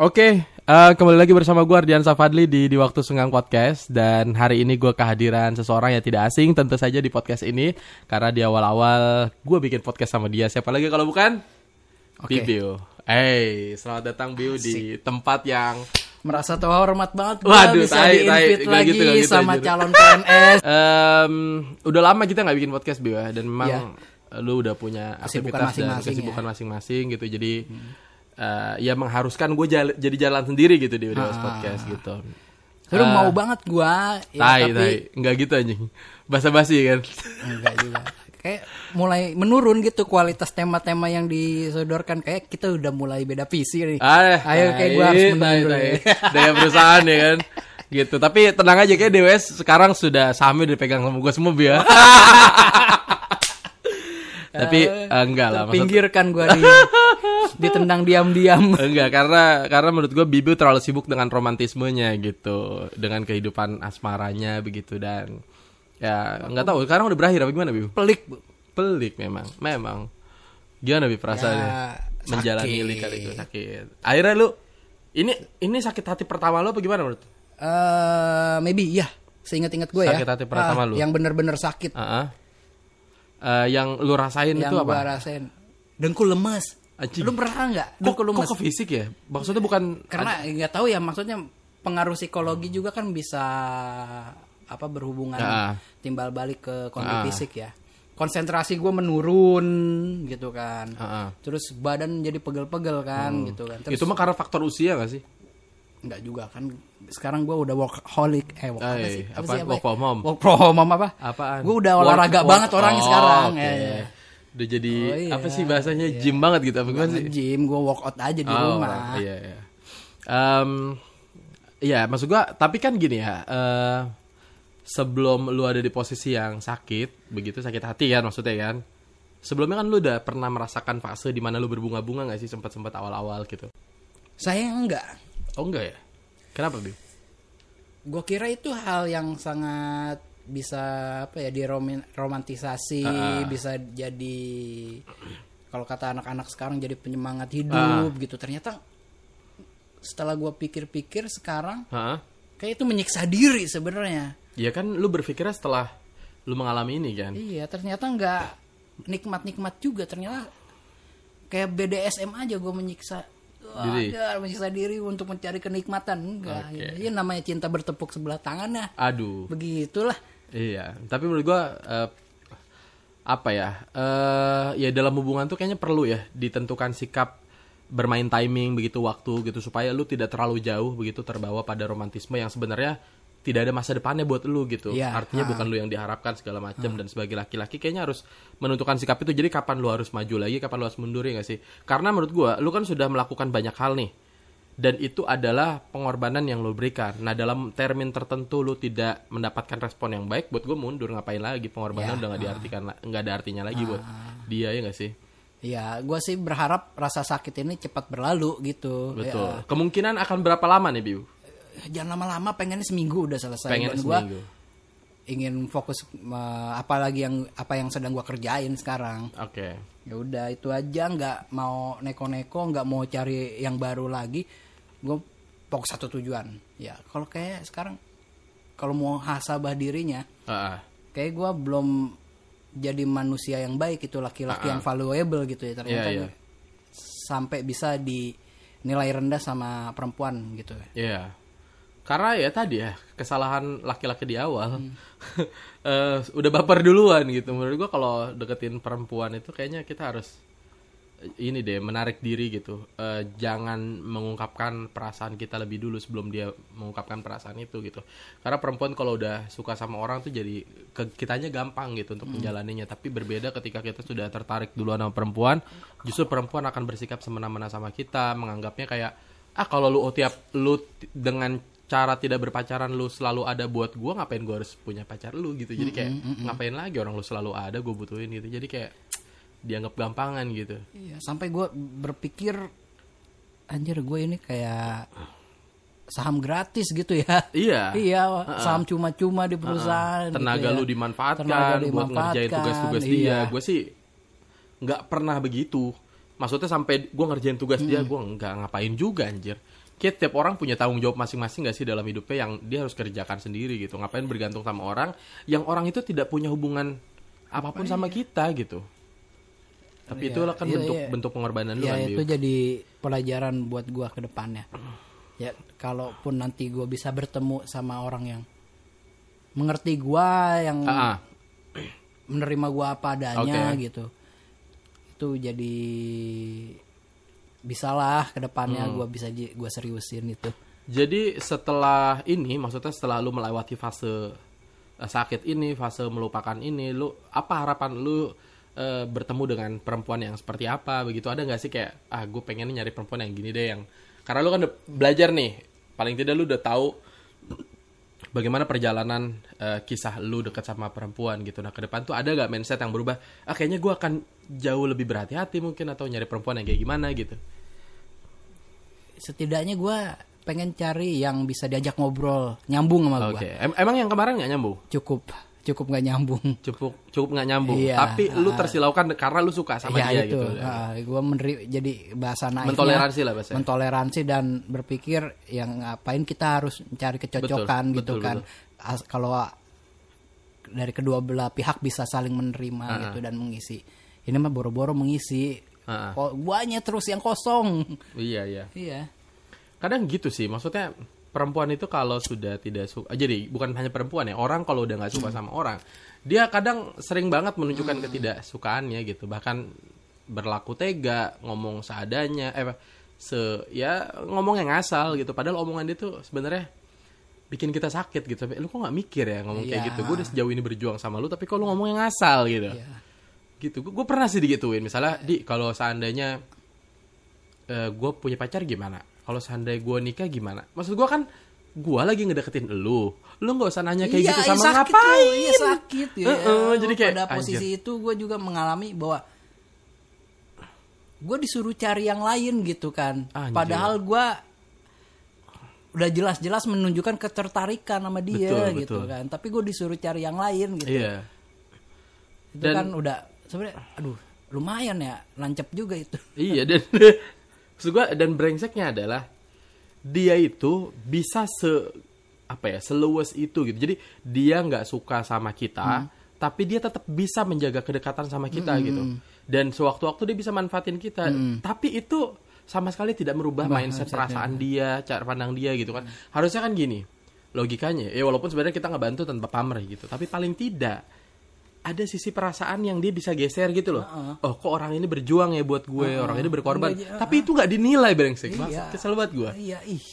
Oke, eh, kembali lagi bersama gue Ardian Safadli di di waktu senggang podcast dan hari ini gue kehadiran seseorang yang tidak asing tentu saja di podcast ini karena di awal-awal gue bikin podcast sama dia siapa lagi kalau bukan Oke. Bibiu. Hey, selamat datang Biu di tempat yang merasa terhormat banget Waduh, bisa tai, tai. lagi gitu, gitu, sama calon PNS. em, udah lama kita nggak bikin podcast Biu ya dan memang Iya. lu udah punya Kesibukan aktivitas dan masing-masing kesibukan ya. masing-masing gitu jadi eh, ya mengharuskan gue jadi jalan sendiri gitu di Dewas Ah. Podcast gitu. Terus Eh, mau banget gua ya, tai, tapi tai. Enggak gitu anjing. Basa-basi kan. enggak juga. Kayak mulai menurun gitu kualitas tema-tema yang disodorkan kayak kita udah mulai beda visi nih. Ah, Ayo kayak gua harus menang ya. Daya perusahaan ya kan. Gitu. Tapi tenang aja kayak DWS sekarang sudah saham udah dipegang sama gue semua ya. Tapi eh, enggak lah Pinggirkan gua di ditendang diam-diam. Enggak, karena karena menurut gue Bibi terlalu sibuk dengan romantismenya gitu, dengan kehidupan asmaranya begitu dan ya nggak tahu sekarang udah berakhir apa gimana Bibi? Pelik, Bu. Pelik memang, memang. Gimana Bi perasaannya? Ya, Menjalani lika itu sakit. Akhirnya lu ini ini sakit hati pertama lu apa gimana menurut? Eh, maybe iya. Seingat-ingat gue ya. Sakit hati pertama Ah, lu. Yang bener-bener sakit. Heeh. Eh, yang lu rasain yang itu apa? gua rasain. Dengkul lemes. Anjing. Lu pernah nggak Kok, kok ke fisik ya? Maksudnya bukan Karena nggak tahu ya maksudnya pengaruh psikologi juga kan bisa apa berhubungan Ah. timbal balik ke kondisi Ah. fisik ya. Konsentrasi gue menurun gitu kan. Heeh. Terus badan jadi pegel-pegel kan gitu kan. Terus itu mah karena faktor usia gak sih? nggak juga kan. Sekarang gue udah workaholic eh work apa sih? apa? sih, ya? Work from home. Work from home apa? Apaan? Gue udah Work- olahraga work- banget orangnya Oh, sekarang. oke. Ya, ya. Udah jadi Oh, iya. apa sih bahasanya gym banget gitu apa gimana sih? Gym, gue workout aja di Oh, rumah. Iya, iya. Em, iya, maksud gua tapi kan gini ya, eh sebelum lu ada di posisi yang sakit, begitu sakit hati kan maksudnya kan. Sebelumnya kan lu udah pernah merasakan fase di mana lu berbunga-bunga gak sih sempat-sempat awal-awal gitu? Saya enggak. Oh enggak ya? Kenapa, Bi? gue kira itu hal yang sangat bisa apa ya diromantisasi ah. bisa jadi kalau kata anak-anak sekarang jadi penyemangat hidup Ah. gitu ternyata setelah gue pikir-pikir sekarang Hah? kayak itu menyiksa diri sebenarnya Ya kan lu berpikirnya setelah lu mengalami ini kan? iya ternyata nggak nikmat-nikmat juga ternyata kayak BDSM aja gue menyiksa Diri. menyiksa diri untuk mencari kenikmatan enggak Oke. ya namanya cinta bertepuk sebelah tangan ya Aduh. begitulah Iya, tapi menurut gua eh, apa ya? eh ya dalam hubungan tuh kayaknya perlu ya ditentukan sikap bermain timing begitu waktu gitu supaya lu tidak terlalu jauh begitu terbawa pada romantisme yang sebenarnya tidak ada masa depannya buat lu gitu. Iya, Artinya ah. bukan lu yang diharapkan segala macam dan sebagai laki-laki kayaknya harus menentukan sikap itu. Jadi kapan lu harus maju lagi, kapan lu harus mundur ya gak sih? Karena menurut gua lu kan sudah melakukan banyak hal nih dan itu adalah pengorbanan yang lo berikan. Nah dalam termin tertentu lo tidak mendapatkan respon yang baik, buat gue mundur ngapain lagi pengorbanan Ya, udah nggak diartikan, la- nggak ada artinya lagi buat dia ya nggak sih? Ya, gue sih berharap rasa sakit ini cepat berlalu gitu. Betul. Kemungkinan akan berapa lama nih Biu? Ya, jangan lama-lama, pengennya seminggu udah selesai. Pengen gua seminggu. ingin fokus eh, apalagi yang apa yang sedang gue kerjain sekarang. Oke. Ya udah itu aja, nggak mau neko-neko, nggak mau cari yang baru lagi. Gue fokus satu tujuan. Ya, kalau kayak sekarang kalau mau hasabah dirinya, ah. kayak gue belum jadi manusia yang baik itu laki-laki yang valuable gitu ya ternyata Iya, iya. sampai bisa dinilai rendah sama perempuan gitu Iya. Karena ya tadi ya kesalahan laki-laki di awal eh, udah baper duluan gitu. Menurut gua kalau deketin perempuan itu kayaknya kita harus ini deh menarik diri gitu. Eh, jangan mengungkapkan perasaan kita lebih dulu sebelum dia mengungkapkan perasaan itu gitu. Karena perempuan kalau udah suka sama orang tuh jadi ke kitanya gampang gitu untuk menjalaninya. Tapi berbeda ketika kita sudah tertarik duluan sama perempuan, justru perempuan akan bersikap semena-mena sama kita, menganggapnya kayak ah kalau lu oh, tiap lu dengan cara tidak berpacaran lu selalu ada buat gua ngapain gua harus punya pacar lu gitu jadi kayak ngapain lagi orang lu selalu ada gue butuhin gitu jadi kayak dianggap gampangan gitu. Iya, sampai gue berpikir anjir gue ini kayak saham gratis gitu ya. iya. Iya, saham cuma-cuma di perusahaan. gitu tenaga ya. lu dimanfaatkan Tenaga buat ngerjain tugas-tugas dia. iya. gue sih nggak pernah begitu. Maksudnya sampai gue ngerjain tugas dia gue nggak ngapain juga anjir. Kayak tiap orang punya tanggung jawab masing-masing gak sih dalam hidupnya yang dia harus kerjakan sendiri gitu. Ngapain bergantung sama orang yang orang itu tidak punya hubungan apa pun sama kita gitu tapi Iya, itulah kan iya, bentuk iya. bentuk pengorbanan lu ya kan itu Biu. jadi pelajaran buat gua ke depannya ya kalaupun nanti gua bisa bertemu sama orang yang mengerti gua yang Ah, ah. menerima gua apa adanya Oke. gitu itu jadi bisalah ke depannya Hmm. gua bisa gua seriusin itu Jadi setelah ini, maksudnya setelah lu melewati fase eh, sakit ini, fase melupakan ini, lu apa harapan lu eh, bertemu dengan perempuan yang seperti apa begitu? Ada nggak sih kayak ah gue pengen nyari perempuan yang gini deh yang karena lu kan udah belajar nih, paling tidak lu udah tahu bagaimana perjalanan eh, kisah lu dekat sama perempuan gitu. Nah ke depan tuh ada gak mindset yang berubah? Ah kayaknya gue akan jauh lebih berhati-hati mungkin atau nyari perempuan yang kayak gimana gitu. setidaknya gua pengen cari yang bisa diajak ngobrol nyambung sama gua Em- emang yang kemarin nggak nyambung? cukup cukup nggak nyambung. Cukup cukup nggak nyambung. Iya, tapi lu ah. tersilaukan karena lu suka sama ya dia itu. gitu. Gue meneri jadi bahasa naifnya mentoleransi lah bahasa mentoleransi dan berpikir yang ngapain kita harus mencari kecocokan Betul, gitu betul, kan. As- kalau dari kedua belah pihak bisa saling menerima Ah, gitu dan mengisi. Ini mah boro-boro mengisi. Ah, ah. kok guanya terus yang kosong? Iya iya. Iya. Kadang gitu sih maksudnya perempuan itu kalau sudah tidak suka jadi bukan hanya perempuan ya orang kalau udah nggak suka sama orang dia kadang sering banget menunjukkan ketidaksukaannya gitu. Bahkan berlaku tega ngomong seadanya eh se ya ngomong yang ngasal gitu. Padahal omongan dia tuh sebenarnya bikin kita sakit gitu. Sampai lu kok nggak mikir ya ngomong kayak Iya. gitu? Gue udah sejauh ini berjuang sama lu tapi kalau ngomong yang ngasal gitu? Iya. Gitu. Gue pernah sih digituin. Misalnya di kalau seandainya gue punya pacar gimana kalau seandainya gue nikah gimana maksud gue kan gue lagi ngedeketin lu lu nggak usah nanya kayak Iya, gitu iya, sama sakit ngapain loh, iya sakit ya. Heeh, jadi kayak, pada posisi itu gue juga mengalami bahwa gue disuruh cari yang lain gitu kan. Anjir. Padahal gue udah jelas-jelas menunjukkan ketertarikan sama dia Betul, gitu betul. kan. Tapi gue disuruh cari yang lain gitu. iya Itu Dan- kan udah sebenarnya aduh lumayan ya lancep juga itu. iya dan maksud gue dan brengseknya adalah dia itu bisa se apa ya seluas itu gitu. Jadi dia nggak suka sama kita tapi dia tetap bisa menjaga kedekatan sama kita gitu. Dan sewaktu-waktu dia bisa manfaatin kita tapi itu sama sekali tidak merubah mindset perasaan dia cara pandang dia gitu kan. Harusnya kan gini logikanya ya walaupun sebenarnya kita nggak bantu tanpa pamrih gitu tapi paling tidak ada sisi perasaan yang dia bisa geser gitu loh. Oh, kok orang ini berjuang ya buat gue, orang ini berkorban. Iya, iya, Tapi itu nggak dinilai brengsek. Iya. kesel banget gue. Iya, ih.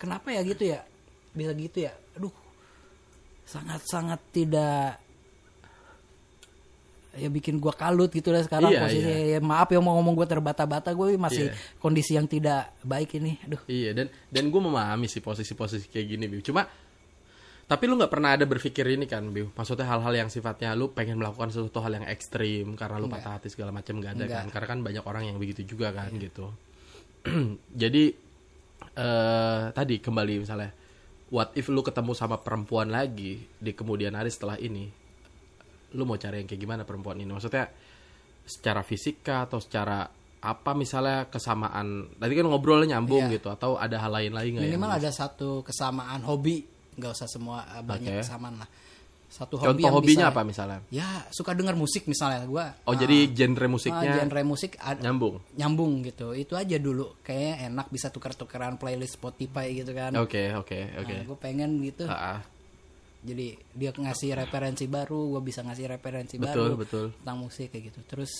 Kenapa ya gitu ya? Bisa gitu ya? Aduh. Sangat-sangat tidak ya bikin gua kalut gitu lah sekarang Iya, posisi iya. ya, maaf ya mau ngomong gua terbata-bata gue masih Iya. kondisi yang tidak baik ini aduh Iya dan dan gue memahami sih posisi-posisi kayak gini. Cuma tapi lu nggak pernah ada berpikir ini kan, Biu. Maksudnya hal-hal yang sifatnya lu pengen melakukan sesuatu hal yang ekstrim karena lu patah hati segala macam nggak ada Enggak. kan? Karena kan banyak orang yang begitu juga kan gitu. Jadi eh tadi kembali misalnya, what if lu ketemu sama perempuan lagi di kemudian hari setelah ini, lu mau cari yang kayak gimana perempuan ini? Maksudnya secara fisik kah atau secara apa misalnya kesamaan tadi kan ngobrolnya nyambung Iya. gitu atau ada hal lain lagi nggak ya? minimal ada satu kesamaan hobi nggak usah semua eh, banyak Oke. kesamaan lah satu hobi Contoh yang hobinya bisa- apa misalnya? ya suka dengar musik misalnya gua Oh jadi genre musiknya ah, genre musik ad- nyambung. nyambung gitu itu aja dulu kayaknya enak bisa tukar-tukaran playlist Spotify gitu kan Oke oke oke. gue pengen gitu ah. jadi dia ngasih referensi baru gue bisa ngasih referensi Betul, baru betul. tentang musik kayak gitu terus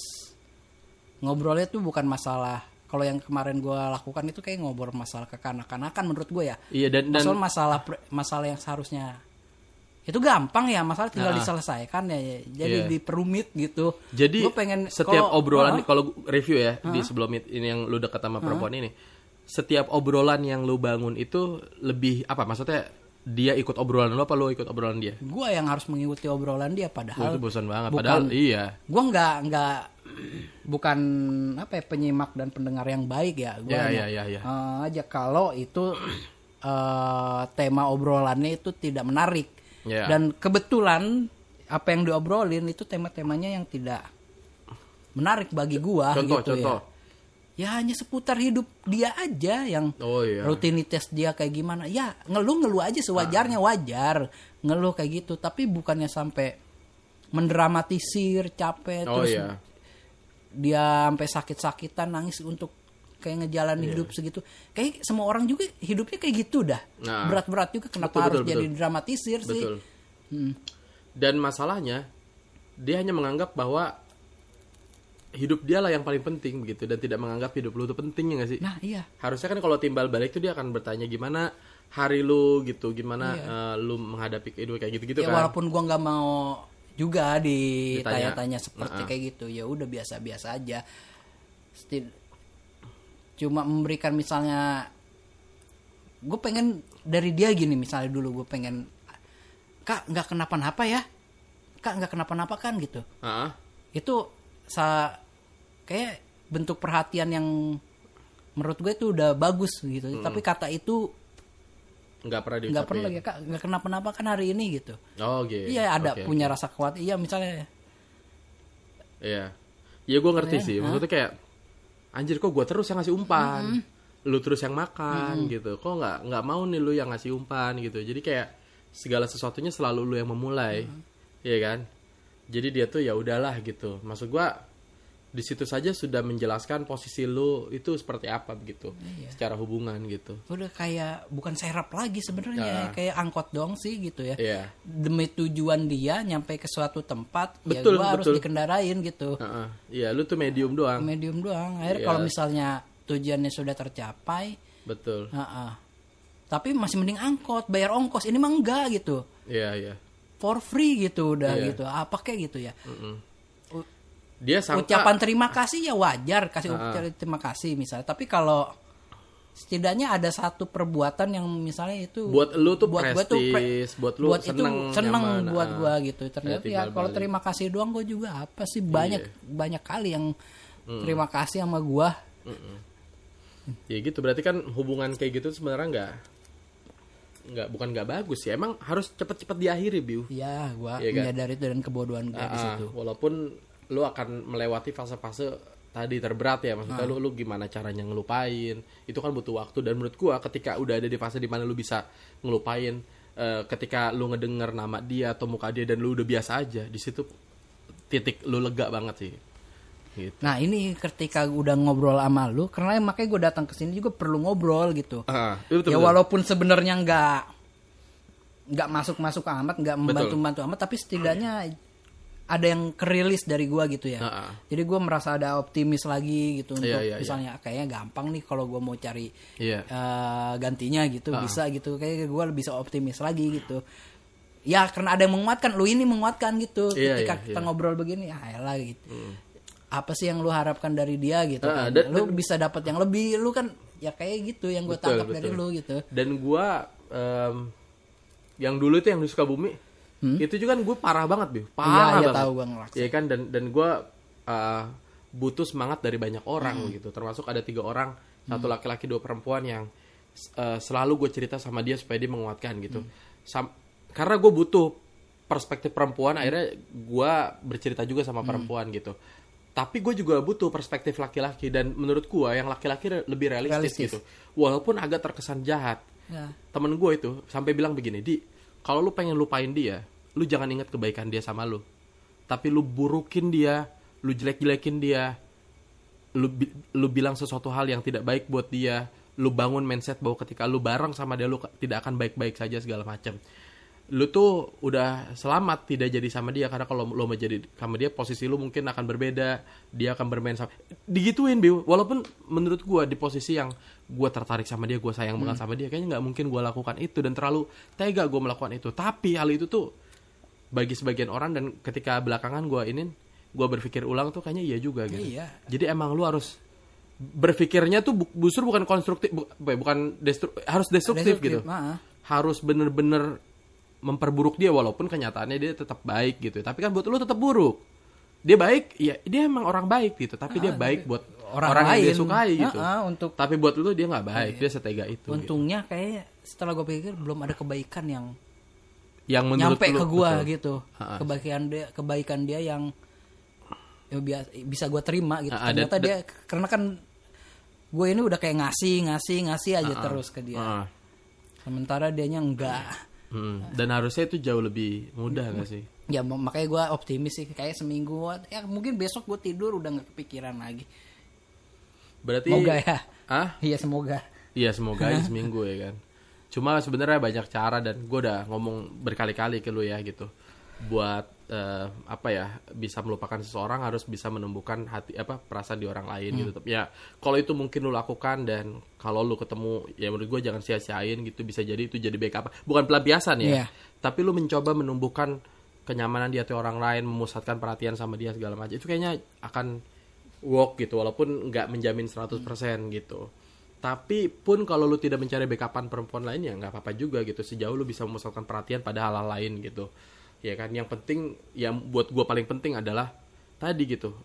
ngobrolnya tuh bukan masalah kalau yang kemarin gue lakukan itu kayak ngobrol masalah kekanak-kanakan menurut gue ya Iya dan dan masalah masalah yang seharusnya itu gampang ya masalah tinggal Ah. diselesaikan ya jadi Iya. diperumit gitu jadi gue pengen setiap kalau- obrolan Ah, kalau review ya di sebelum ini yang lu dekat sama perempuan ini, setiap obrolan yang lu bangun itu lebih apa? Maksudnya dia ikut obrolan lu apa lu ikut obrolan dia? gue yang harus mengikuti obrolan dia Gua padahal itu bosan banget. bukan- Padahal iya. gue nggak nggak bukan apa ya penyimak dan pendengar yang baik ya gue Ya, hanya, ya, ya, ya. eh, aja kalau itu eh, tema obrolannya itu tidak menarik Ya. dan kebetulan apa yang diobrolin itu tema-temanya yang tidak menarik bagi gua Contoh gitu contoh. ya ya hanya seputar hidup dia aja yang Oh iya. rutinitas dia kayak gimana ya ngeluh ngeluh aja sewajarnya Ah. wajar ngeluh kayak gitu tapi bukannya sampai mendramatisir capek Oh terus iya. dia sampai sakit-sakitan nangis untuk kayak ngejalanin Iya. hidup segitu kayak semua orang juga hidupnya kayak gitu dah Nah. berat-berat juga kenapa Betul, harus betul, jadi betul. dramatisir sih Betul. Hmm. Dan masalahnya dia hanya menganggap bahwa hidup dia lah yang paling penting begitu dan tidak menganggap hidup lu itu penting ya gak sih? nah iya Harusnya kan kalau timbal balik tuh dia akan bertanya gimana hari lu gitu, gimana Iya. eh, lu menghadapi kehidupan kayak gitu-gitu ya kan. walaupun gua nggak mau juga Ditanya. ditanya-tanya seperti Nah. kayak gitu ya udah biasa-biasa aja Stil- cuma memberikan misalnya gue pengen dari dia gini misalnya dulu gue pengen kak nggak kenapa-napa ya kak nggak kenapa-napa kan gitu Ah, itu sa kayak bentuk perhatian yang menurut gue itu udah bagus gitu tapi kata itu nggak pernah nggak pernah ya kak nggak kenapa-napa kan hari ini gitu Oh gitu. Iya ada Oke, punya rasa kuat. Iya misalnya Iya. Ya gue ngerti Iya, sih. Maksudnya kayak anjir kok gue terus yang ngasih umpan. Lu terus yang makan gitu. Kok nggak nggak mau nih lu yang ngasih umpan gitu. Jadi kayak segala sesuatunya selalu lu yang memulai. Iya kan? Jadi dia tuh ya udahlah gitu. Maksud gua di situ saja sudah menjelaskan posisi lu itu seperti apa begitu Iya. secara hubungan gitu. udah kayak bukan serap lagi Ya. sebenarnya kayak angkot dong sih gitu ya. Iya. Demi tujuan dia nyampe ke suatu tempat Betul, ya gua harus betul. dikendarain gitu. Heeh. Iya, lu tuh medium doang. Medium doang. Akhirnya Iya. kalau misalnya tujuannya sudah tercapai, Betul. ha-ha. tapi masih mending angkot, bayar ongkos. Ini mah enggak gitu. Iya, iya. For free gitu udah Iya. gitu. Apa kayak gitu ya. Dia sangka ucapan terima kasih ya wajar kasih Ah. ucapan terima kasih misalnya tapi kalau setidaknya ada satu perbuatan yang misalnya itu buat lu tuh buat gua tuh pre- buat lu buat itu seneng, seneng nyaman, buat ah. gua gitu ternyata ya timbal kalau terima kasih doang gua juga apa sih banyak Iya. banyak kali yang terima kasih sama gua Ya gitu berarti kan hubungan kayak gitu sebenarnya nggak nggak bukan nggak bagus ya emang harus cepet-cepet diakhiri biu. ya gua Iya kan? menyadari itu dan kebodohan gua di Ah, situ walaupun lu akan melewati fase-fase tadi terberat ya Ah. maksudnya lu lu gimana caranya ngelupain itu kan butuh waktu dan menurut gua ketika udah ada di fase di mana lu bisa ngelupain eh, ketika lu ngedenger nama dia atau muka dia dan lu udah biasa aja di situ titik lu lega banget sih gitu. nah ini ketika udah ngobrol sama lu karena makanya gua datang ke sini juga perlu ngobrol gitu itu betul, ya betul. walaupun sebenarnya nggak nggak masuk masuk amat nggak membantu membantu amat tapi setidaknya ada yang kerilis dari gua gitu ya Ah, ah. jadi gua merasa ada optimis lagi gitu untuk Iya, iya, iya. misalnya kayaknya gampang nih kalau gua mau cari Iya. eh, gantinya gitu Ah. bisa gitu kayak gua lebih bisa optimis lagi gitu ya karena ada yang menguatkan lu ini menguatkan gitu Iya, ketika iya, kita iya. ngobrol begini ya elah gitu apa sih yang lu harapkan dari dia gitu Ah, kan dan- lu bisa dapat yang lebih lu kan ya kayak gitu yang gue Betul, tangkap dari betul. lu gitu dan gua em, yang dulu itu yang di Sukabumi itu juga kan gue parah banget bi Hmm? Iya, parah iya banget tahu ngelaks. Iya kan dan dan gue butuh semangat dari banyak orang Hmm. gitu termasuk ada tiga orang satu laki-laki dua perempuan yang eh, selalu gue cerita sama dia supaya dia menguatkan gitu Hmm. Sam- karena gue butuh perspektif perempuan akhirnya gue bercerita juga Hmm. sama perempuan gitu tapi gue juga butuh perspektif laki-laki dan menurut gue yang laki-laki lebih realistis, Realistis. gitu. Walaupun agak terkesan jahat. Ya. Temen gue itu sampai bilang begini di kalau lu pengen lupain dia lu jangan ingat kebaikan dia sama lu. Tapi lu burukin dia lu jelek-jelekin dia. Lu lu bilang sesuatu hal yang tidak baik buat dia. Lu bangun mindset bahwa ketika lu bareng sama dia lu tidak akan baik-baik saja segala macam lu tuh udah selamat tidak jadi sama dia karena kalau lu mau jadi sama dia posisi lu mungkin akan berbeda dia akan bermain sama digituin Biu walaupun menurut gua di posisi yang gua tertarik sama dia gua sayang banget sama dia kayaknya nggak mungkin gua lakukan itu dan terlalu tega gua melakukan itu. Tapi hal itu tuh bagi sebagian orang dan ketika belakangan gua ini gua berpikir ulang tuh kayaknya iya juga gitu. Iya. jadi emang lu harus berpikirnya tuh bu- justru bukan konstruktif bu- bukan destru harus destruktif, gitu. Maaf. harus bener-bener memperburuk dia walaupun kenyataannya dia tetap baik gitu tapi kan buat lu tetap buruk dia baik ya dia emang orang baik gitu tapi dia baik buat orang, orang yang dia lain. sukai gitu Ah, ah, untuk- tapi buat lu dia nggak baik dia setega itu gitu. untungnya kayak setelah gue pikir belum ada kebaikan yang yang menurut nyampe lu, ke gua betul. gitu Ha-ha. kebaikan dia kebaikan dia yang ya, biasa, bisa gua terima gitu Ha-ha, dan- ternyata dia karena kan gue ini udah kayak ngasih ngasih ngasih aja terus ke dia Ah. sementara dianya enggak Hmm. Dan harusnya itu jauh lebih mudah gak sih? ya makanya gue optimis sih kayak seminggu ya mungkin besok gue tidur udah nggak kepikiran lagi Berarti semoga ya Ah? iya semoga Iya semoga aja seminggu ya kan. Cuma sebenarnya banyak cara dan gue udah ngomong berkali-kali ke lu ya gitu. Buat eh, apa ya bisa melupakan seseorang harus bisa menumbuhkan hati apa perasaan di orang lain gitu. Tapi ya kalau itu mungkin lu lakukan dan kalau lu ketemu ya menurut gue jangan sia-siain gitu bisa jadi itu jadi backup. Bukan pelampiasan ya. Iya. Tapi lu mencoba menumbuhkan kenyamanan di hati orang lain, memusatkan perhatian sama dia segala macam. Itu kayaknya akan work gitu walaupun nggak menjamin 100% gitu. Tapi pun kalau lu tidak mencari backupan perempuan lain ya nggak apa-apa juga gitu. Sejauh lu bisa memusatkan perhatian pada hal-hal lain gitu. Ya kan yang penting yang buat gua paling penting adalah tadi gitu.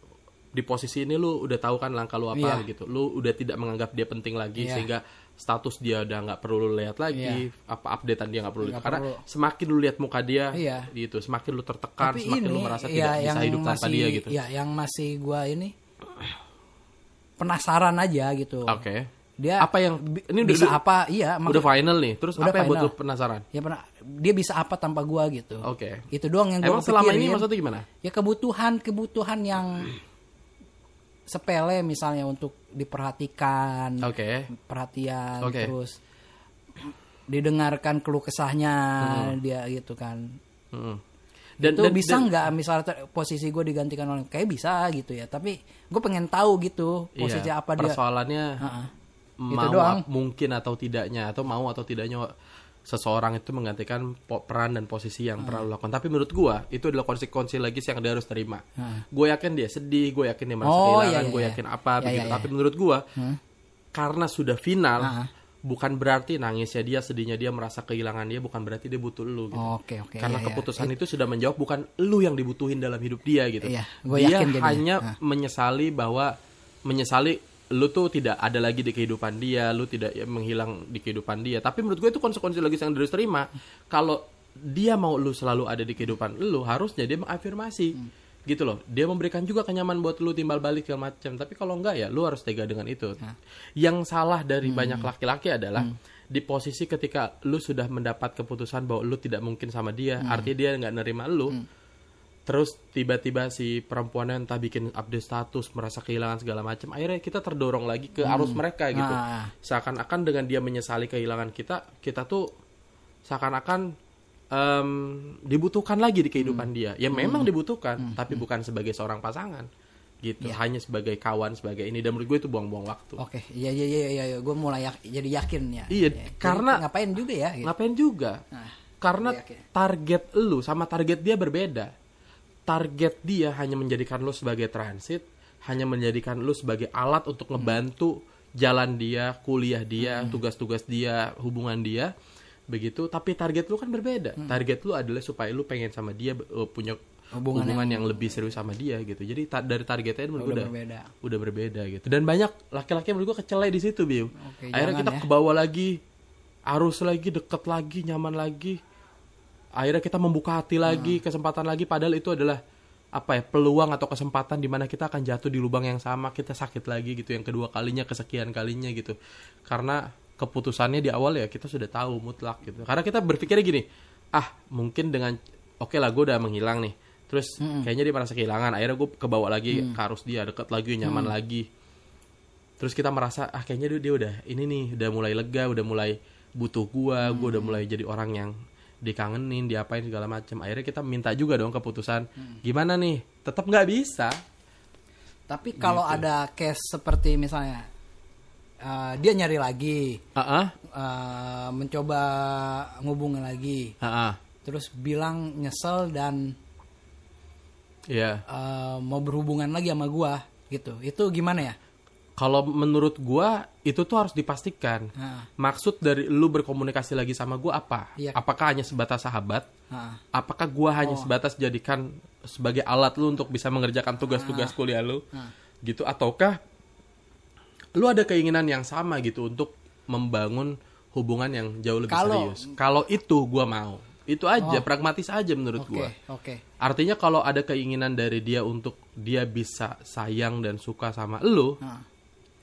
Di posisi ini lu udah tahu kan langkah lu apa Iya. gitu. Lu udah tidak menganggap dia penting lagi Iya. sehingga status dia udah nggak perlu lu lihat lagi, apa updatean dia nggak perlu lihat. Nggak Karena perlu. semakin lu lihat muka dia Iya. gitu, semakin lu tertekan, tapi semakin ini lu merasa ya, tidak bisa hidup tanpa masih dia gitu. ya yang masih gue ini penasaran aja gitu Oke. Dia Apa yang ini udah, bisa udah, apa iya udah mak- final nih. Terus Udah apa yang buat final. lu penasaran? ya pernah dia bisa apa tanpa gua gitu Oke. itu doang yang Emang gue selama ini maksudnya gimana? ya kebutuhan kebutuhan yang sepele misalnya untuk diperhatikan Oke. perhatian Oke. terus didengarkan keluh kesahnya dia gitu kan Mm. Dan, itu dan- bisa nggak misalnya posisi gue digantikan oleh kayak bisa gitu ya tapi gue pengen tahu gitu posisi iya, apa dia Persoalannya Heeh. Mau Itu doang. mungkin atau tidaknya atau mau atau tidaknya seseorang itu menggantikan peran dan posisi yang pernah lu lakukan. Tapi menurut gua itu adalah konsekuensi logis yang dia harus terima. Gue yakin dia sedih, gue yakin dia merasa Oh, kehilangan, iya, iya, gue iya. yakin apa Iya, begitu. iya, Tapi menurut gua Hmm. karena sudah final, Ah. bukan berarti nangisnya dia, sedihnya dia, merasa kehilangan dia, bukan berarti dia butuh lu gitu. oke oke Karena iya, iya. keputusan itu sudah menjawab bukan lu yang dibutuhin dalam hidup dia gitu. Iya, gua dia yakin hanya Nah. menyesali bahwa menyesali lu tuh tidak ada lagi di kehidupan dia, lu tidak ya, menghilang di kehidupan dia. Tapi menurut gue itu konsekuensi logis yang harus terima. Kalau dia mau lu selalu ada di kehidupan lu, harusnya dia mengafirmasi. Hmm. Gitu loh. Dia memberikan juga kenyaman buat lu timbal balik segala macam. Tapi kalau enggak ya lu harus tega dengan itu. Nah. Yang salah dari Hmm. banyak laki-laki adalah di posisi ketika lu sudah mendapat keputusan bahwa lu tidak mungkin sama dia, Hmm. artinya dia nggak nerima lu. Terus tiba-tiba si perempuannya entah bikin update status, merasa kehilangan segala macam. Akhirnya kita terdorong lagi ke arus mereka gitu. Ah. Seakan-akan dengan dia menyesali kehilangan kita, kita tuh seakan-akan em, dibutuhkan lagi di kehidupan dia. Ya memang dibutuhkan, tapi bukan sebagai seorang pasangan. Gitu, hanya sebagai kawan, sebagai ini. Dan menurut gue itu buang-buang waktu. oke iya iya iya iya iya. gue mulai yak- jadi yakin ya Iya, Ya, jadi karena- ngapain juga ya gitu. Ngapain juga? Nah, Karena yakin. target lu sama target dia berbeda. Target dia hanya menjadikan lu sebagai transit, hanya menjadikan lu sebagai alat untuk ngebantu jalan dia, kuliah dia, Hmm. tugas-tugas dia, hubungan dia. Begitu, tapi target lu kan berbeda. Hmm. Target lu adalah supaya lu pengen sama dia eh, punya Hubungan hubungan, yang... lebih serius sama dia gitu. Jadi ta- dari targetnya menurut udah udah berbeda udah berbeda gitu. Dan banyak laki-laki yang menurut gue kecelai di situ, Biu. Oke, Akhirnya kita ya. ke bawah lagi, arus lagi, deket lagi, nyaman lagi. Akhirnya kita membuka hati lagi, Hmm. kesempatan lagi padahal itu adalah apa ya, peluang atau kesempatan di mana kita akan jatuh di lubang yang sama, kita sakit lagi gitu yang kedua kalinya, kesekian kalinya gitu. Karena keputusannya di awal ya kita sudah tahu mutlak gitu. Karena kita berpikirnya gini, ah, mungkin dengan oke lah gue udah menghilang nih. Terus kayaknya dia merasa kehilangan. Akhirnya gue kebawa lagi ke arus dia, deket lagi, nyaman lagi terus kita merasa ah kayaknya dia, dia udah ini nih udah mulai lega udah mulai butuh gua gua udah mulai jadi orang yang dikangenin diapain segala macam akhirnya kita minta juga dong keputusan gimana nih? Tetap nggak bisa. Tapi kalau Gitu. ada case seperti misalnya eh, dia nyari lagi ah ah eh, mencoba ngubungin lagi ah ah. terus bilang nyesel dan Iya. eh, mau berhubungan lagi sama gua gitu. Itu gimana ya kalau menurut gua itu tuh harus dipastikan. Nah, maksud dari lu berkomunikasi lagi sama gua apa? Iya. apakah hanya sebatas sahabat? Nah, apakah gua Oh. hanya sebatas jadikan sebagai alat lu untuk bisa mengerjakan tugas-tugas Ah. kuliah lu? Nah. gitu ataukah lu ada keinginan yang sama gitu untuk membangun hubungan yang jauh lebih Kalau- serius? Kalau itu gua mau. Itu aja Oh. pragmatis aja menurut oke gua. oke. Artinya kalau ada keinginan dari dia untuk dia bisa sayang dan suka sama lu Nah,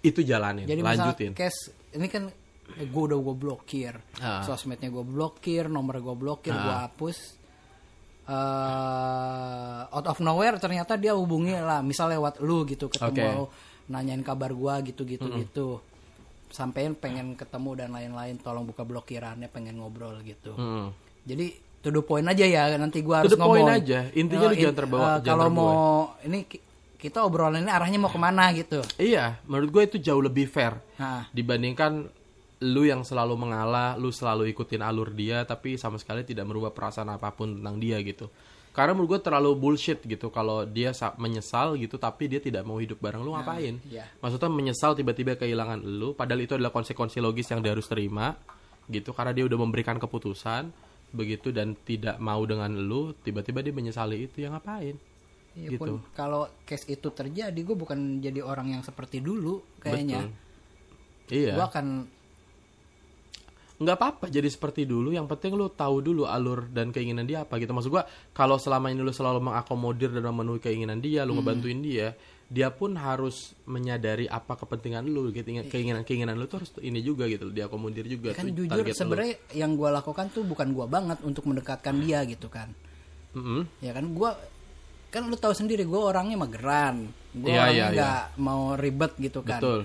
itu jalanin Jadi lanjutin case ini kan gue udah gue blokir, Ah. sosmednya gue blokir, nomor gue blokir, gue hapus. eh out of nowhere ternyata dia hubungi lah, misal lewat lu gitu ketemu, nanyain kabar gue gitu gitu gitu. Sampein pengen ketemu dan lain-lain, tolong buka blokirannya, pengen ngobrol gitu. Hmm. Jadi to the point aja ya nanti gue harus the point ngomong. aja. Intinya lu Eh, jangan terbawa- eh, jangan Kalau mau ini kita obrolan ini arahnya mau ke mana gitu. iya menurut gue itu jauh lebih fair Nah, dibandingkan lu yang selalu mengalah, lu selalu ikutin alur dia, tapi sama sekali tidak merubah perasaan apa pun tentang dia gitu. Karena menurut gue terlalu bullshit gitu kalau dia sa- menyesal gitu, tapi dia tidak mau hidup bareng lu ngapain? iya. Maksudnya menyesal tiba-tiba kehilangan lu, padahal itu adalah konsekuensi logis yang dia harus terima gitu, karena dia udah memberikan keputusan begitu dan tidak mau dengan lu, tiba-tiba dia menyesali itu, ya ngapain? Iya gitu. pun kalau case itu terjadi gue bukan jadi orang yang seperti dulu kayaknya. Iya. Gue akan nggak apa-apa jadi seperti dulu yang penting lu tahu dulu alur dan keinginan dia apa gitu maksud gua kalau selama ini lu selalu mengakomodir dan memenuhi keinginan dia lu ngebantuin dia dia pun harus menyadari apa kepentingan lu gitu keinginan keinginan lu tuh harus ini juga gitu diakomodir juga kan tuh jujur sebenarnya yang gue lakukan tuh bukan gue banget untuk mendekatkan dia gitu kan. Mm-mm. Ya kan gue kan lu tahu sendiri gue orangnya mageran. Gue Iya, orangnya iya, iya. nggak mau ribet gitu kan. betul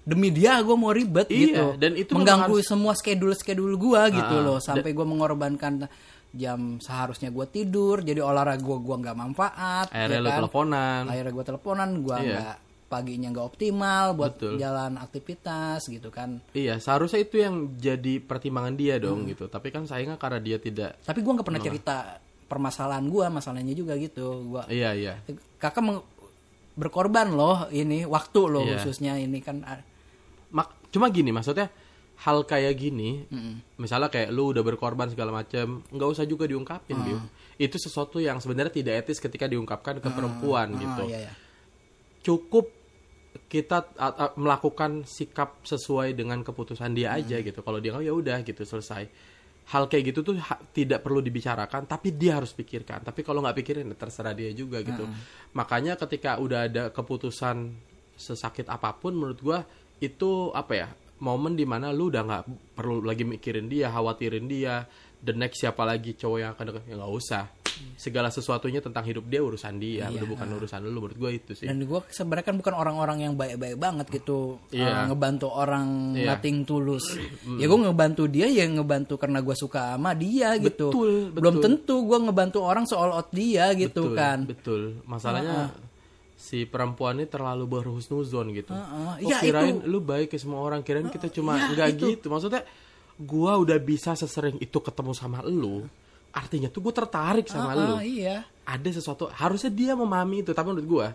Demi dia gue mau ribet Iya, gitu. dan itu mengganggu memang semua schedule schedule gue gitu Ah, loh sampai gue mengorbankan jam seharusnya gue tidur jadi olahraga gue gua nggak manfaat akhirnya ya kan? teleponan akhirnya gue teleponan gue Iya. nggak paginya nggak optimal buat Betul. jalan aktivitas gitu kan iya seharusnya itu yang jadi pertimbangan dia dong Hmm. gitu tapi kan sayangnya karena dia tidak tapi gue nggak pernah cerita permasalahan gue masalahnya juga gitu gue iya iya kakak meng- berkorban loh ini waktu loh Iya. khususnya ini kan ah, Mak- cuma gini maksudnya hal kayak gini misalnya kayak lu udah berkorban segala macam nggak usah juga diungkapin Ah. Biu. itu sesuatu yang sebenarnya tidak etis ketika diungkapkan ke perempuan gitu ah, iya, iya. cukup kita melakukan sikap sesuai dengan keputusan dia Hmm. aja gitu kalau dia nggak ya udah gitu selesai hal kayak gitu tuh ha- tidak perlu dibicarakan tapi dia harus pikirkan. Tapi kalau nggak pikirin ya terserah dia juga gitu. Hmm. makanya ketika udah ada keputusan sesakit apa pun menurut gua itu apa ya momen di mana lu udah nggak perlu lagi mikirin dia khawatirin dia the next siapa lagi cowok yang akan deket ya nggak usah segala sesuatunya tentang hidup dia urusan dia Iya, udah bukan urusan lu menurut gua itu sih. Dan gue sebenarnya kan bukan orang-orang yang baik-baik banget gitu. Iya. eh, ngebantu orang Iya. nothing tulus. Ya gue ngebantu dia ya ngebantu karena gue suka sama dia gitu. Betul, belum tentu gue ngebantu orang soal out dia gitu betul, kan. betul. Masalahnya si perempuan ini terlalu berhusnuzon gitu. Heeh. oh, Ya, kirain lu baik ke semua orang? Kirain kita cuma ya, nggak itu. gitu. Maksudnya gua udah bisa sesering itu ketemu sama lu artinya tuh gue tertarik sama lu Ah, iya. Ada sesuatu harusnya dia memahami itu tapi menurut gua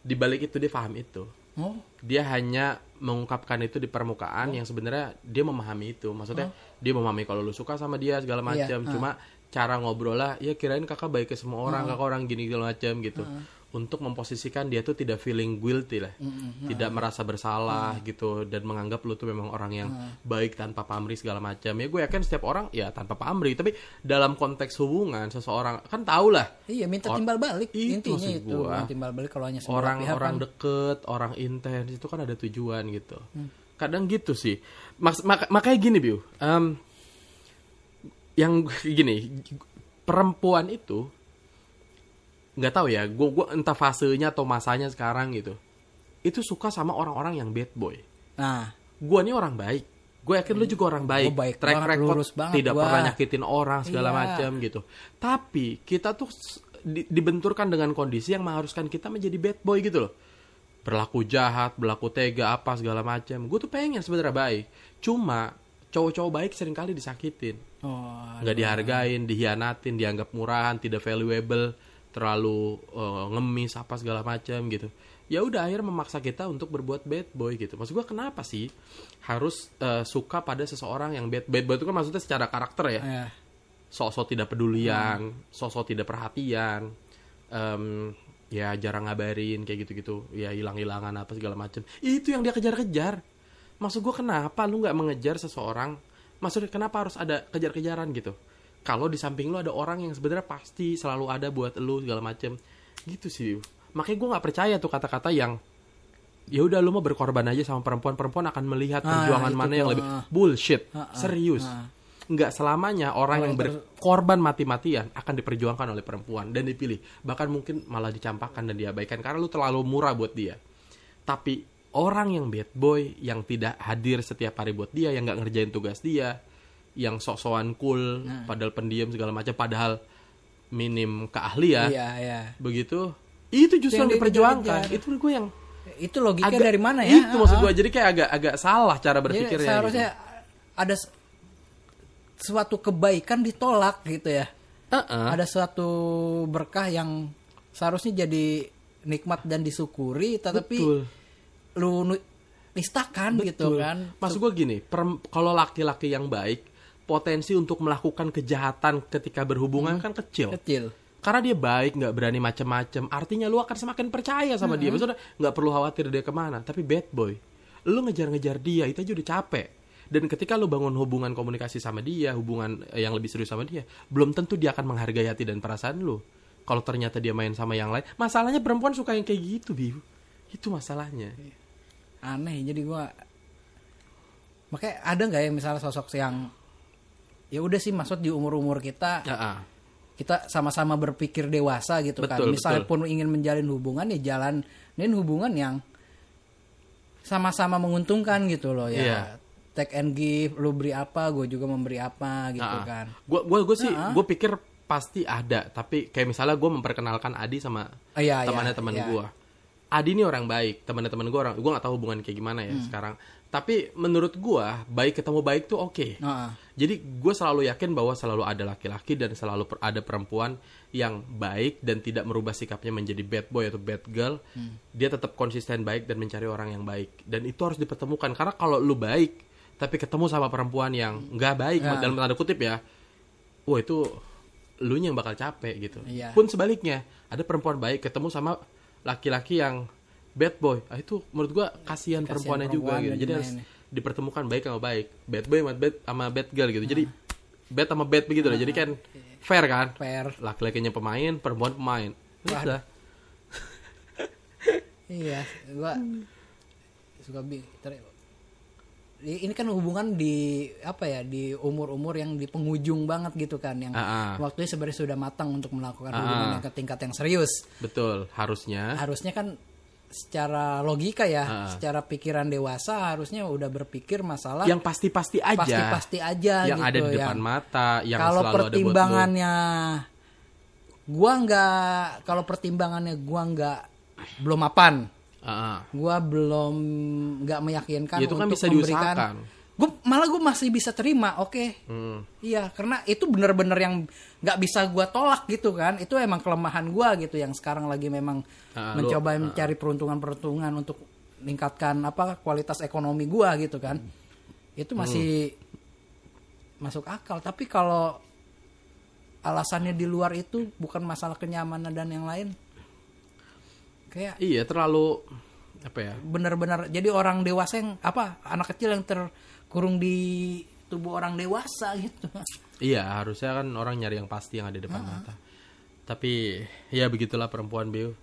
di balik itu dia paham itu. Oh. Dia hanya mengungkapkan itu di permukaan yang sebenarnya dia memahami itu. Maksudnya dia memahami kalau lu suka sama dia segala Iya, macam cuma cara ngobrol lah ya kirain kakak baik ke semua orang kakak orang gini segala macam gitu untuk memposisikan dia tuh tidak feeling guilty lah. Tidak merasa bersalah gitu dan menganggap lu tuh memang orang yang baik tanpa pamrih segala macam. Ya gue yakin setiap orang ya tanpa pamrih. Tapi dalam konteks hubungan seseorang kan tau lah. Iya minta timbal balik. Itu intinya itu gua. minta timbal balik kalau hanya orang pihak orang kan. deket orang intens itu kan ada tujuan gitu. Hmm. kadang gitu sih. Maks- mak- makanya gini biu. Em, yang gini perempuan itu nggak tahu ya gue gua entah fasenya atau masanya sekarang gitu. Itu suka sama orang-orang yang bad boy. Nah. Gue nih orang baik. Gue yakin lu juga orang baik, baik track banget, record lurus banget tidak gua. pernah nyakitin orang segala Iya. macam gitu. Tapi kita tuh di- dibenturkan dengan kondisi yang mengharuskan kita menjadi bad boy gitu loh. Berlaku jahat berlaku tega apa segala macam gue tuh pengen sebenarnya baik. Cuma cowok-cowok baik sering kali disakitin. Oh nggak dihargain dihianatin dianggap murahan tidak valuable terlalu eh, ngemis apa segala macam gitu. Ya udah akhirnya memaksa kita untuk berbuat bad boy gitu. Maksud gua kenapa sih harus eh, suka pada seseorang yang bad bad boy itu kan maksudnya secara karakter ya. Ya. sosok tidak pedulian sosok tidak perhatian em, ya jarang ngabarin kayak gitu-gitu. Ya hilang-hilangan apa segala macam itu yang dia kejar-kejar. Maksud gua kenapa lu nggak mengejar seseorang? Maksudnya kenapa harus ada kejar-kejaran gitu kalau di samping lu ada orang yang sebenarnya pasti selalu ada buat lu segala macam gitu sih. Makanya gua nggak percaya tuh kata-kata yang ya udah lu mau berkorban aja sama perempuan perempuan akan melihat Ah, perjuangan itu mana tuh, yang lebih ah. bullshit. Ah, ah, serius. ah. nggak selamanya orang yang berkorban mati-matian akan diperjuangkan oleh perempuan dan dipilih. Bahkan mungkin malah dicampakkan dan diabaikan karena lu terlalu murah buat dia. Tapi orang yang bad boy yang tidak hadir setiap hari buat dia yang nggak ngerjain tugas dia yang sok-sokan cool Nah. padahal pendiam segala macam padahal minim keahlian Iya, iya. begitu itu justru Yang yang diperjuangkan itu gue yang Itu logika agak dari mana ya? itu maksud gue jadi kayak agak agak salah cara Jadi berpikirnya seharusnya ada s- suatu kebaikan ditolak gitu ya. gitu. Heeh. Ada suatu berkah yang seharusnya jadi nikmat dan disyukuri, tetapi betul lu nistakan gitu Betul. kan. Maksud gue gini, kalau laki-laki yang baik, potensi untuk melakukan kejahatan ketika berhubungan kan kecil. Kecil. Karena dia baik, nggak berani macem-macem. Artinya lu akan semakin percaya sama dia. Maksudnya nggak perlu khawatir dia ke mana. Tapi bad boy, lu ngejar-ngejar dia itu aja udah capek. Dan ketika lu bangun hubungan komunikasi sama dia, hubungan yang lebih serius sama dia, belum tentu dia akan menghargai hati dan perasaan lu. Kalau ternyata dia main sama yang lain, masalahnya perempuan suka yang kayak gitu, Biu. Itu masalahnya. Aneh jadi gua makanya ada nggak ya misalnya sosok yang ya udah sih maksud di umur-umur kita Ya, ah. kita sama-sama berpikir dewasa gitu kan. Betul, Misalnya pun ingin menjalin hubungan ya jalanin hubungan yang sama-sama menguntungkan gitu loh ya. Iya. Take and give, lu beri apa, gue juga memberi apa gitu kan. Gue gua gua sih gue pikir pasti ada, tapi kayak misalnya gue memperkenalkan Adi sama Oh, iya, temannya iya, teman iya. gue. Adi ini orang baik, temannya teman gue orang, gue nggak tahu hubungan kayak gimana ya Hmm. sekarang. Tapi menurut gue baik ketemu baik tuh oke. Ah, ah. Jadi gue selalu yakin bahwa selalu ada laki-laki dan selalu per- ada perempuan yang baik dan tidak merubah sikapnya menjadi bad boy atau bad girl. Hmm. Dia tetap konsisten baik dan mencari orang yang baik. Dan itu harus dipertemukan karena kalau lu baik tapi ketemu sama perempuan yang nggak baik Ya. dalam tanda kutip ya, wah itu lu yang bakal capek gitu. Iya. Pun sebaliknya ada perempuan baik ketemu sama laki-laki yang bad boy. Ah, itu menurut gua kasihan Kasihan perempuannya juga gitu. Jadi harus dipertemukan baik sama baik. Bad boy sama bad sama bad girl gitu. Jadi bad sama bad begitu lah. Jadi kan fair kan? fair. Laki-lakinya pemain, perempuan pemain. Udah. Iya, gua suka bi ini kan hubungan di apa ya di umur-umur yang di penghujung banget gitu kan yang Ah, ah. waktunya sebenarnya sudah matang untuk melakukan Ah, hubungan ah. yang ke tingkat yang serius. Betul, harusnya. harusnya kan secara logika ya, Ah. secara pikiran dewasa harusnya udah berpikir masalah Yang pasti-pasti aja. pasti-pasti aja yang gitu ada di depan yang mata, yang kalau selalu ada buat lu. pertimbangannya gua nggak kalau pertimbangannya gua nggak belum mapan, ah. gua belum nggak meyakinkan Ya, itu kan untuk bisa memberikan diusahakan. Gue malah gue masih bisa terima oke Hmm. Iya, karena itu bener-bener yang nggak bisa gua tolak gitu kan. Itu emang kelemahan gua gitu yang sekarang lagi memang Ah, lu- mencoba mencari peruntungan-peruntungan untuk meningkatkan apa kualitas ekonomi gua gitu kan. Itu masih masuk akal. Tapi kalau alasannya di luar itu bukan masalah kenyamanan dan yang lain, kayak Iya, terlalu apa ya? benar-benar jadi orang dewasa yang apa anak kecil yang terkurung di tubuh orang dewasa gitu. Iya, harusnya kan orang nyari yang pasti yang ada di depan mata. Tapi ya begitulah perempuan Biu.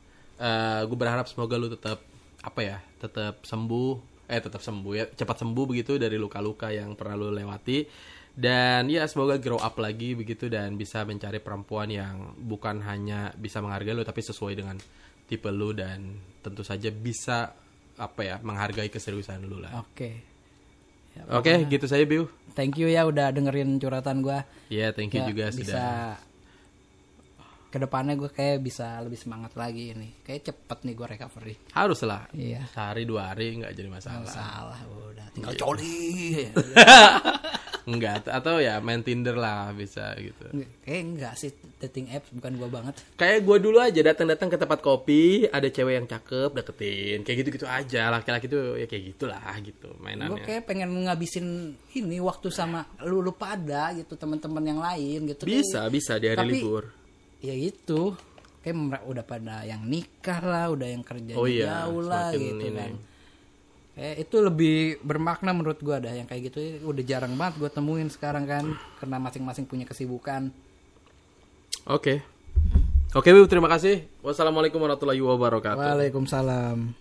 gue berharap semoga lu tetap apa ya, tetap sembuh, eh tetap sembuh ya, cepat sembuh begitu dari luka-luka yang pernah lu lewati. Dan ya semoga grow up lagi begitu dan bisa mencari perempuan yang bukan hanya bisa menghargai lu tapi sesuai dengan tipe lu dan tentu saja bisa apa ya menghargai keseriusan lu lah. Oke. Ya, Oke, gitu saya Biu. Thank you ya udah dengerin curhatan gua. Iya, thank you Ya, juga bisa sudah. ke depannya gue kayak bisa lebih semangat lagi ini. Kayak cepet nih gue recovery. Harus lah. Iya. Sehari dua hari nggak jadi masalah. Salah udah tinggal coli. Enggak, atau ya main Tinder lah bisa gitu. Kayak enggak sih dating apps bukan gua banget. Kayak gue dulu aja datang-datang ke tempat kopi, ada cewek yang cakep deketin, kayak gitu-gitu aja. Laki-laki tuh ya kayak gitulah gitu mainannya. kayak pengen ngabisin ini waktu sama lu lu pada gitu teman-teman yang lain gitu. Bisa, bisa di hari Tapi- libur. Ya itu. Kayak udah pada yang nikah lah, udah yang kerja Oh iya, jauh lah gitu ini. kan. Kayak itu lebih bermakna menurut gua dah yang kayak gitu udah jarang banget gua temuin sekarang kan karena masing-masing punya kesibukan. Oke. Oke, Wiu, terima kasih. Wassalamualaikum warahmatullahi wabarakatuh. Waalaikumsalam.